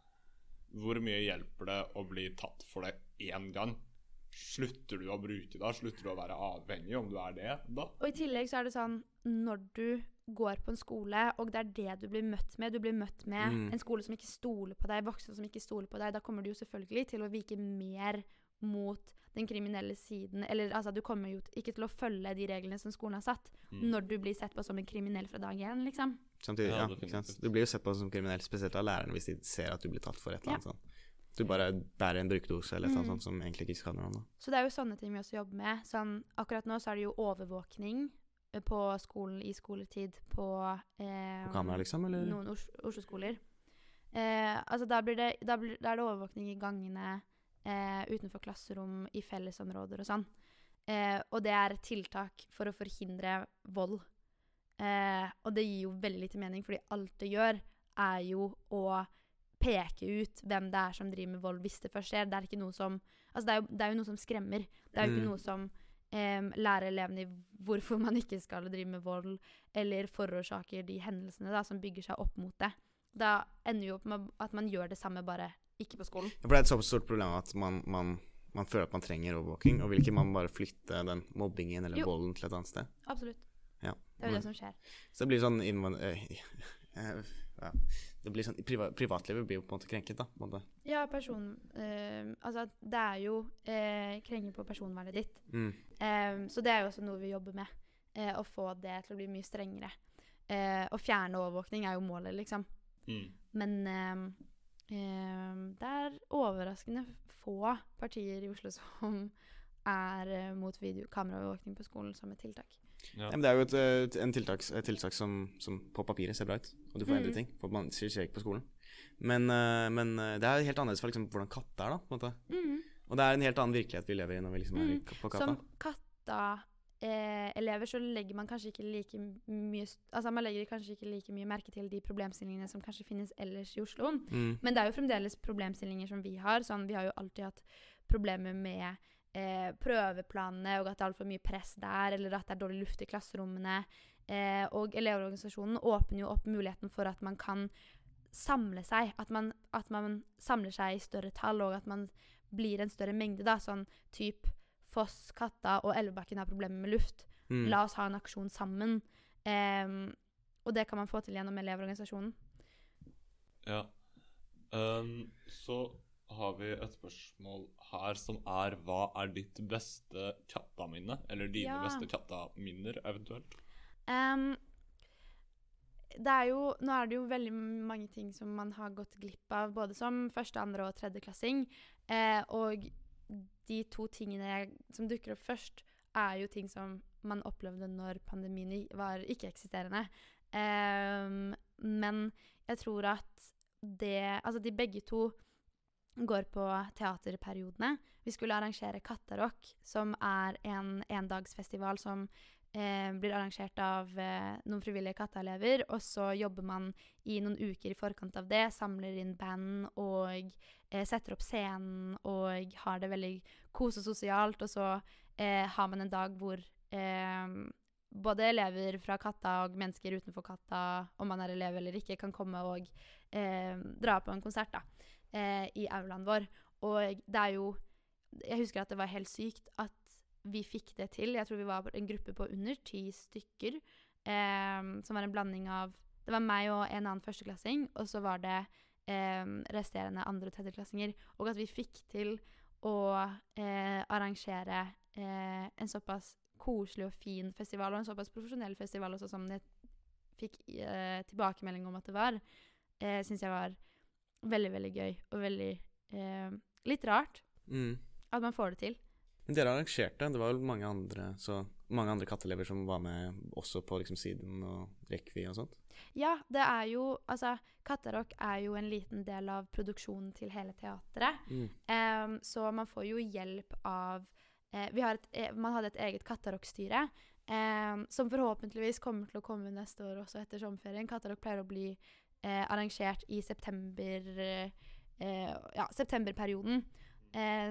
Hvor mye hjelper det å bli tatt for det én gang? Slutter du å bruke det? Slutter du å være avhengig, om du er det, da? Og i tillegg så er det sånn når du går på en skole, og det er det du blir møtt med Du blir møtt med Mm. en skole som ikke stoler på deg, voksne som ikke stoler på deg. Da kommer du jo selvfølgelig til å vike mer mot den kriminelle siden. Eller altså, du kommer jo ikke til å følge de reglene som skolen har satt, Mm. når du blir sett på som en kriminell fra dag én, liksom. Samtidig, Ja, ja. Du blir jo sett på som kriminell, spesielt av lærerne, hvis de ser at du blir tatt for et eller annet sånt. Du bare bærer en brukdose eller annet Mm. sånt som egentlig ikke skader noen. da. Så det er jo sånne ting vi også jobber med. Sånn, akkurat nå så er det jo overvåkning eh, på skolen i skoletid på eh, På kamera, liksom, eller? noen Os Oslo-skoler. Eh, altså da, blir det, da, blir, da er det overvåkning i gangene, eh, utenfor klasserom, i fellesområder og sånn. Eh, og det er et tiltak for å forhindre vold. Eh, og det gir jo veldig lite mening, fordi alt det gjør, er jo å peke ut hvem det er som driver med vold, hvis det først skjer. Det er ikke noe som Altså, det er jo, det er jo noe som skremmer. Det er jo ikke Mm. noe som um, lærer elevene hvorfor man ikke skal drive med vold, eller forårsaker de hendelsene da, som bygger seg opp mot det. Da ender jo opp med at man gjør det samme, bare ikke på skolen. For det er et såpass stort problem at man, man, man føler at man trenger overvåking, og vil ikke man bare flytte den mobbingen eller Jo. volden til et annet sted? Absolutt. Ja. Det er jo det som skjer. Så det blir sånn eh, eh, ja. Det blir sånn, priva, Privatlivet blir jo på en måte krenket, da. Måte. Ja, person... eh, altså, det er jo eh, krenking på personvernet ditt. Mm. Em, så det er jo også noe vi jobber med. eh, å få det til å bli mye strengere. Eh, å fjerne overvåkning er jo målet, liksom. Mm. Men det er overraskende få partier i Oslo som er eh, mot kameraovervåkning på skolen som et tiltak. Ja. Ja, men det er jo et, eh, tiltaks, et tiltak som, som på papiret ser bra ut, og du får endre Mm. ting. For man skjer ikke på skolen. Men, eh, men det er helt annerledes for liksom, hvordan katta er, da. på en måte. Og det er en helt annen virkelighet vi lever i når vi liksom er Mm. på katta. Som katta-elever så legger man kanskje ikke like mye Altså man legger kanskje ikke like mye merke til de problemstillingene som kanskje finnes ellers i Oslo. Mm. Men det er jo fremdeles problemstillinger som vi har. Sånn, vi har jo alltid hatt problemer med eh, prøveplanene, og at det er altfor mye press der, eller at det er dårlig luft i klasserommene. Eh, og Elevorganisasjonen åpner jo opp muligheten for at man kan samle seg. At man, at man samler seg i større tall, og at man blir en større mengde. da, Sånn typ Foss, Katta og Elvebakken har problemer med luft. Mm. La oss ha en aksjon sammen. Um, og det kan man få til gjennom Elevorganisasjonen. Ja. Um, så har vi et spørsmål her som er Hva er ditt beste kattaminne? Eller dine Ja. beste kattaminner, eventuelt? Um, det er jo, nå er det jo veldig mange ting som man har gått glipp av, både som første, andre og tredjeklassing. Eh, og de to tingene jeg, som dukker opp først, er jo ting som man opplevde når pandemien var ikke-eksisterende. Um, men jeg tror at det Altså, de begge to går på teaterperiodene. Vi skulle arrangere Kattarock, som er en endagsfestival som eh, blir arrangert av eh, noen frivillige katteelever. Og så jobber man i noen uker i forkant av det, samler inn band og setter opp scenen og har det veldig kosesosialt. Og så eh, har man en dag hvor eh, både elever fra Katta og mennesker utenfor Katta, om man er elev eller ikke, kan komme og eh, dra på en konsert da, eh, i aulaen vår. Og det er jo Jeg husker at det var helt sykt at vi fikk det til. Jeg tror vi var en gruppe på under ti stykker, eh, som var en blanding av Det var meg og en annen førsteklassing, og så var det eh, resterende andre- og tredjeklassinger. Og at vi fikk til å eh, arrangere eh, en såpass koselig og fin festival, og en såpass profesjonell festival også, som jeg fikk eh, tilbakemelding om at det var, eh, syns jeg var veldig, veldig gøy. Og veldig eh, litt rart Mm. at man får det til. Men dere arrangerte, det var vel mange andre, så, mange andre kattelever som var med også på liksom, siden og Rekvi og sånt? Ja, det er jo Altså, Katterock er jo en liten del av produksjonen til hele teatret. Mm. Um, så man får jo hjelp av uh, vi har et, eh, Man hadde et eget Katterock-styre, Um, som forhåpentligvis kommer til å komme neste år også etter sommerferien. Katterock pleier å bli uh, arrangert i september uh, Ja, septemberperioden.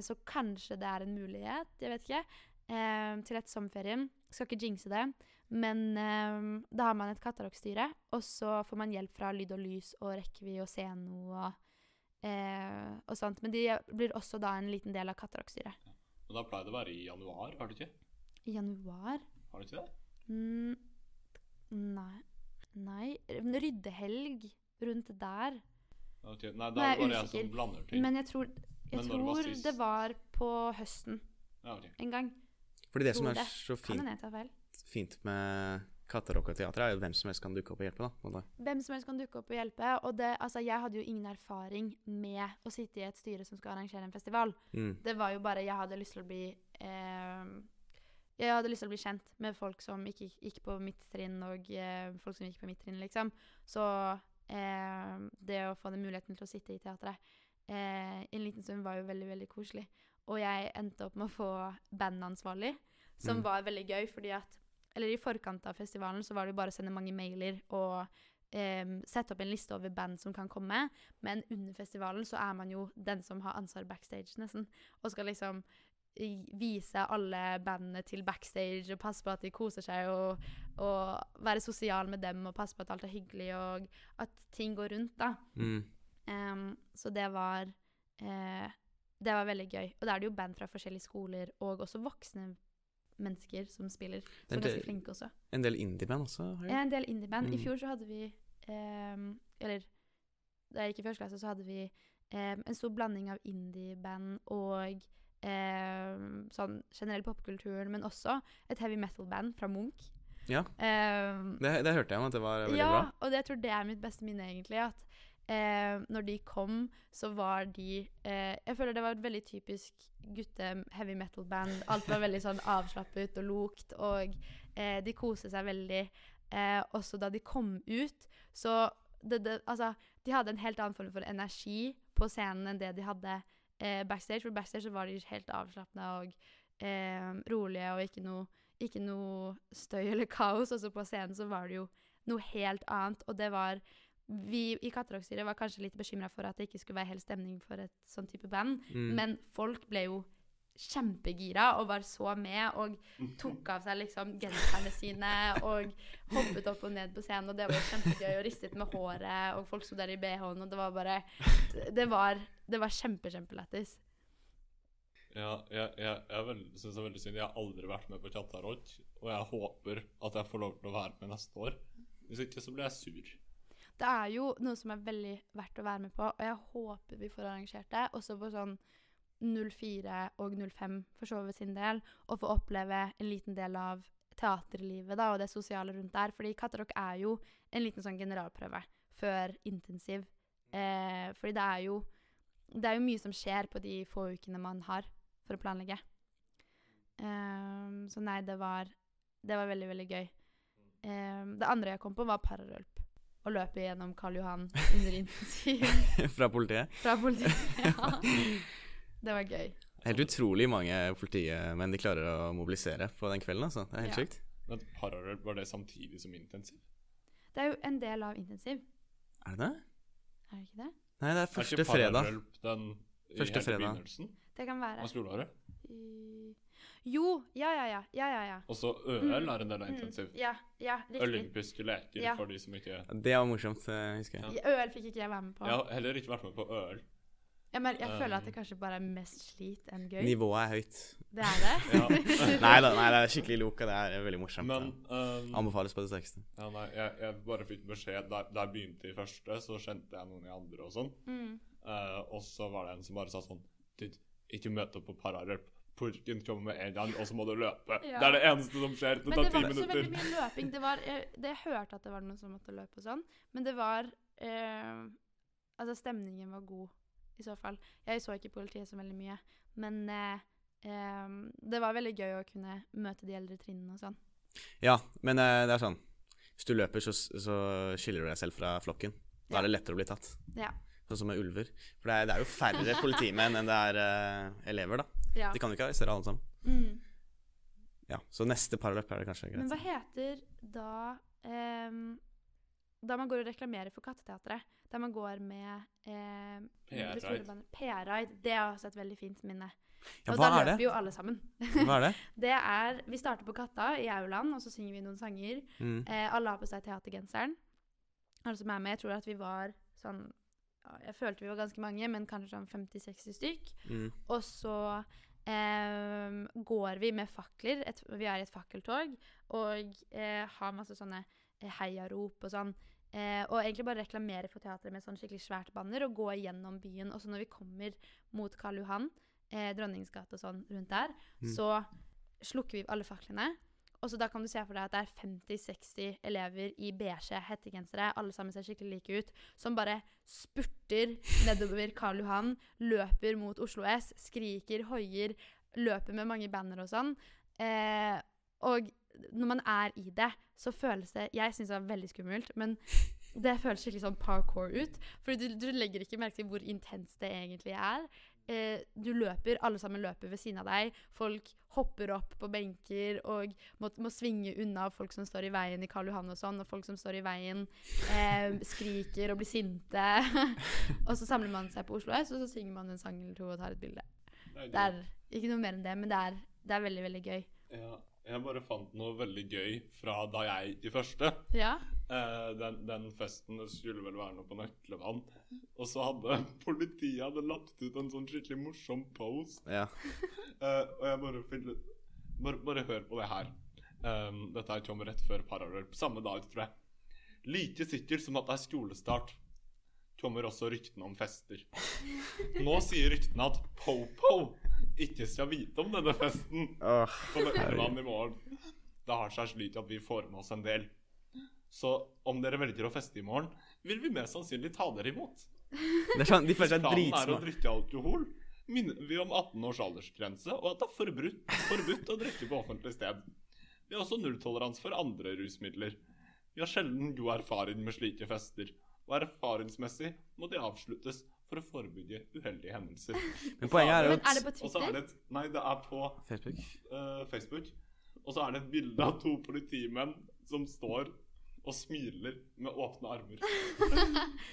Så kanskje det er en mulighet, jeg vet ikke, eh, til etter sommerferien. Skal ikke jinxe det. Men eh, da har man et katalogstyre, og så får man hjelp fra Lyd og Lys og Rekkevi og Seno og, eh, og sånt. Men de blir også da en liten del av katterokkstyret. Men da pleier det å være i januar, har du ikke? I januar Har du ikke det? mm, Nei. Nei. Ryddehelg rundt der. Nei, da er det bare jeg som blander ting. Men jeg tror, jeg når var tror det var på høsten Ja, okay. en gang. Fordi det som er så fint, fint med teater, er jo hvem som helst kan dukke opp og hjelpe. da. Hvem som helst kan dukke opp og hjelpe. Og det, altså, jeg hadde jo ingen erfaring med å sitte i et styre som skal arrangere en festival. Mm. Det var jo bare Jeg hadde lyst til å bli eh, Jeg hadde lyst til å bli kjent med folk som ikke gikk på mitt trinn, og eh, folk som gikk på mitt trinn, liksom. Så eh, det å få den muligheten til å sitte i teatret eh, en liten stund var jo veldig, veldig koselig. Og jeg endte opp med å få bandansvarlig, som Mm. var veldig gøy, fordi at Eller i forkant av festivalen så var det jo bare å sende mange mailer og eh, sette opp en liste over band som kan komme. Men under festivalen så er man jo den som har ansvar backstage, nesten. Og skal liksom vise alle bandene til backstage og passe på at de koser seg, og, og være sosial med dem og passe på at alt er hyggelig, og at ting går rundt, da. Mm. Um, så det var eh, Det var veldig gøy. Og da er det jo band fra forskjellige skoler, og også voksne mennesker som spiller. Som er ganske flinke også. En del indieband også. har Ja, en del indieband. I Mm. fjor så hadde vi um, Eller da jeg gikk i første klasse, så hadde vi um, en stor blanding av indieband og um, sånn generell popkulturen, men også et heavy metal-band fra Munch. Ja, det, det hørte jeg om at det var veldig ja, bra. og det, jeg tror det er mitt beste minne, egentlig. At eh, når de kom, så var de eh, Jeg føler det var et veldig typisk gutte-heavy metal-band. Alt var veldig sånn avslappet og lokt, og eh, de koste seg veldig. Eh, også da de kom ut, så det, det, Altså, de hadde en helt annen form for energi på scenen enn det de hadde eh, backstage. For backstage så var de helt avslappende og eh, rolige og ikke noe ikke noe støy eller kaos. Også på scenen så var det jo noe helt annet. Og det var Vi i Katterokkstyret var kanskje litt bekymra for at det ikke skulle være helt stemning for et sånn type band. Mm. Men folk ble jo kjempegira og var så med og tok av seg liksom genserne sine og hoppet opp og ned på scenen, og det var kjempegøy og ristet med håret, og folk sto der i BH-en, og det var bare Det var, det var kjempe, kjempelættis. Ja, jeg, jeg, jeg syns det er veldig synd. Jeg har aldri vært med på Chattarot, og jeg håper at jeg får lov til å være med neste år. Hvis ikke så blir jeg sur. Det er jo noe som er veldig verdt å være med på, og jeg håper vi får arrangert det. Også på sånn 04 og 05 for så vidt sin del, og få oppleve en liten del av teaterlivet da, og det sosiale rundt der. Fordi Katterock er jo en liten sånn generalprøve før intensiv. Eh, fordi det er jo det er jo mye som skjer på de få ukene man har for å planlegge. Um, så nei, det var, det var veldig, veldig gøy. Um, det andre jeg kom på, var pararølp. Å løpe gjennom Karl Johan under intensiv Fra politiet. fra politiet. Ja. Det var gøy. Helt utrolig mange politimenn de klarer å mobilisere på den kvelden. altså. Det er helt Ja. sykt. Men parallelt var det samtidig som intensiv? Det er jo en del av intensiv, Er det det? er det ikke det? Nei, det er første Er første ikke fredag. den i Første hele fredag. begynnelsen Det kan være. av skoleåret? I- Jo, ja, ja, ja. Ja, ja, ja. Og så ØL er en del av intensiv. Mm, ja, ja, riktig. Olympiske leker Ja. for de som ikke Det var morsomt, eh, husker jeg. Ja. ØL fikk ikke jeg være med på. Jeg har heller ikke vært med på ØL. Ja, men jeg føler at Um. det kanskje bare er mest slit enn gøy. Nivået er høyt. Det er det? Nei da, nei, det er skikkelig loka. Det er veldig morsomt. Men um, Anbefales på det sterkeste. ja, nei, jeg, jeg bare fikk beskjed Da da jeg begynte i første, så kjente jeg noen i andre og sånn. Mm. Uh, og så var det en som bare sa sånn Dude, ikke møte opp på pararelp. Purken kommer med en gang, og så må du løpe. Ja. Det er det eneste som skjer. Det Men det var ikke så veldig mye løping. Det var, jeg, det jeg hørte at det var noen som måtte løpe og sånn, men det var eh, Altså, stemningen var god, i så fall. Jeg så ikke politiet så veldig mye, men eh, eh, det var veldig gøy å kunne møte de eldre trinnene og sånn. Ja, men eh, det er sånn Hvis du løper, så, så skiller du deg selv fra flokken. Da Ja. er det lettere å bli tatt. Ja. Sånn som med ulver. For det er, det er jo færre politimenn enn det er eh, elever, da. Ja. De kan jo ikke arrestere alle sammen. Mm. Ja, Så neste paraløp er det kanskje greit. Men hva heter da um, da man går og reklamerer for Katteteatret. Der man går med um, PR-ride. PR-ride. Det er også et veldig fint minne. Ja, og hva da er løper det? jo alle sammen. Hva er det? Det er Vi starter på Katta i aulaen, og så synger vi noen sanger. Mm. Eh, alle har på seg teatergenseren. Alle som er med. Jeg tror at vi var sånn Jeg følte vi var ganske mange, men kanskje sånn 50-60 stykk. Mm. Og så eh, går vi med fakler. Et, vi er i et fakkeltog og eh, har masse sånne eh, heiarop og sånn. Eh, og egentlig bare reklamere for teatret med sånn skikkelig svært banner og gå gjennom byen. Og så når vi kommer mot Karl Johan, eh, Dronningsgate og sånn rundt der, Mm. så slukker vi alle faklene. Og så da kan du se for deg at det er 50-60 elever i beige hettegensere, alle sammen ser skikkelig like ut, som bare spurter nedover Karl Johan, løper mot Oslo S, skriker, hoier, løper med mange banner og sånn. Eh, og når man er i det, så føles det Jeg syns det var veldig skummelt, men det føles skikkelig sånn parkour ut. For du, du legger ikke merke til hvor intenst det egentlig er. Eh, du løper, alle sammen løper ved siden av deg. Folk hopper opp på benker og må, må svinge unna folk som står i veien i Karl Johan og sånn, og folk som står i veien, eh, skriker og blir sinte. og så samler man seg på Oslo S, og så synger man en sang eller to og tar et bilde. Det er Det er ikke noe mer enn det, men det er, det er veldig, veldig gøy. Ja, jeg bare fant noe veldig gøy fra da jeg gikk i første. Ja. Eh, den, den festen det skulle vel være noe på Nøklevann. Og så hadde politiet hadde lagt ut en sånn skikkelig morsom post. Ja. Uh, og jeg bare finner bare, bare hør på det her. Um, dette her kom rett før Paraløp. Samme dag, tror jeg. Like sikkert som at det er skolestart, kommer også ryktene om fester. Nå sier ryktene at Po-Po ikke skal vite om denne festen Åh, på Nøklevann i morgen. Det har seg slik at vi får med oss en del. Så om dere velger å feste i morgen, vil vi mest sannsynlig ta dere imot. det er sånn, De føler seg planen er å drikke alkohol, minner vi om 18 års aldersgrense, og at det er forbudt, forbudt å drikke på offentlig sted. Vi har også nulltoleranse for andre rusmidler. Vi har sjelden god erfaring med slike fester, og erfaringsmessig må de avsluttes for å forebygge uheldige hendelser. Men poenget er jo at... er det på er Twitter? det et, Nei, det er på Facebook. Uh, Facebook. Og så er det et bilde av to politimenn som står og smiler med åpne armer.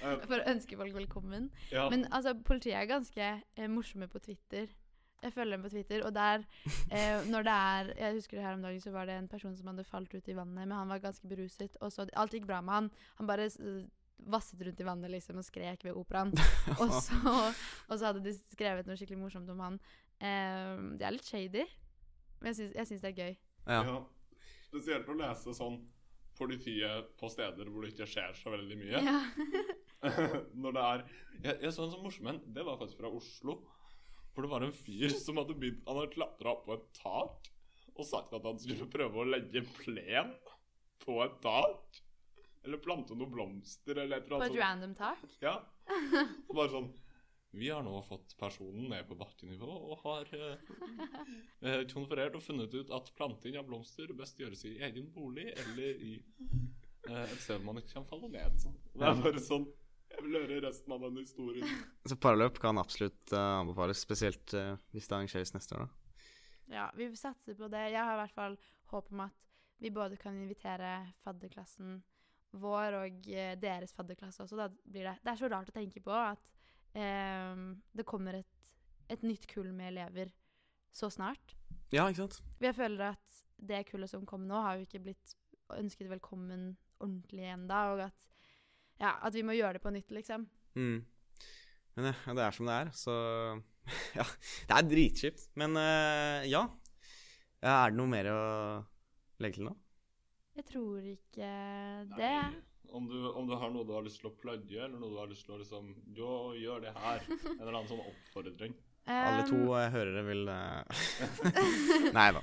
Eh, For å ønske folk velkommen. ja. Men altså, politiet er ganske eh, morsomme på Twitter. Jeg følger dem på Twitter, og der eh, når det er Jeg husker det her om dagen, så var det en person som hadde falt ut i vannet, men han var ganske beruset, og så Alt gikk bra med han. Han bare vasset rundt i vannet liksom og skrek ved operaen. og, så, og så hadde de skrevet noe skikkelig morsomt om han. Eh, det er litt shady, men jeg syns det er gøy. Ja. Ja. Spesielt å lese sånn politiet på steder hvor det ikke skjer så veldig mye. Ja. Når det er Jeg, jeg så en sånn morsom en. Det var faktisk fra Oslo. Hvor det var en fyr som hadde begynt Han hadde klatra opp på et tak og sagt at han skulle prøve å legge plen på et tak. Eller plante noen blomster eller et eller På et sånt. random tak. Ja. Og bare sånn Vi har nå fått personen ned på bakkenivå og har eh, eh, konferert og funnet ut at planting av blomster best gjøres i egen bolig eller i eh, et sted man ikke kan falle ned. Det er bare sånn Jeg vil høre resten av den historien. Så paraløp kan absolutt uh, anbefales, spesielt uh, hvis det arrangeres neste år. da. Ja, vi satser på det. Jeg har i hvert fall håp om at vi både kan invitere fadderklassen vår og deres fadderklasse også. Da blir det, det er så rart å tenke på at eh, det kommer et, et nytt kull med elever så snart. Ja, ikke sant? Jeg føler at det kullet som kom nå, har jo ikke blitt ønsket velkommen ordentlig ennå. Og at, ja, at vi må gjøre det på nytt, liksom. Mm. Men ja, det er som det er, så Ja. Det er dritkjipt. Men uh, ja. ja. Er det noe mer å legge til nå? Jeg tror ikke det. Om du, om du har noe du har lyst til å plugge, eller noe du har lyst til å liksom Jo, gjør det her. En eller annen sånn oppfordring. Alle Um, to uh, hørere vil uh, Nei da.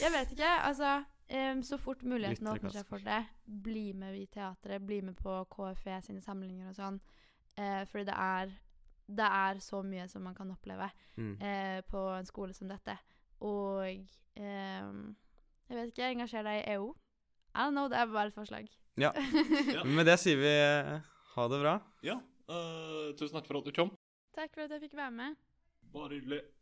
Jeg vet ikke. Altså, um, så fort muligheten åpner seg for det, bli med i teatret, bli med på KFE sine samlinger og sånn. Uh, fordi det er, det er så mye som man kan oppleve Mm. uh, på en skole som dette. Og um, jeg vet ikke, engasjer deg i EO. I don't know, det er bare et forslag. Ja. Med det sier vi eh, ha det bra. Ja. Uh, tusen takk for at du kom. Takk for at jeg fikk være med. Bare hyggelig.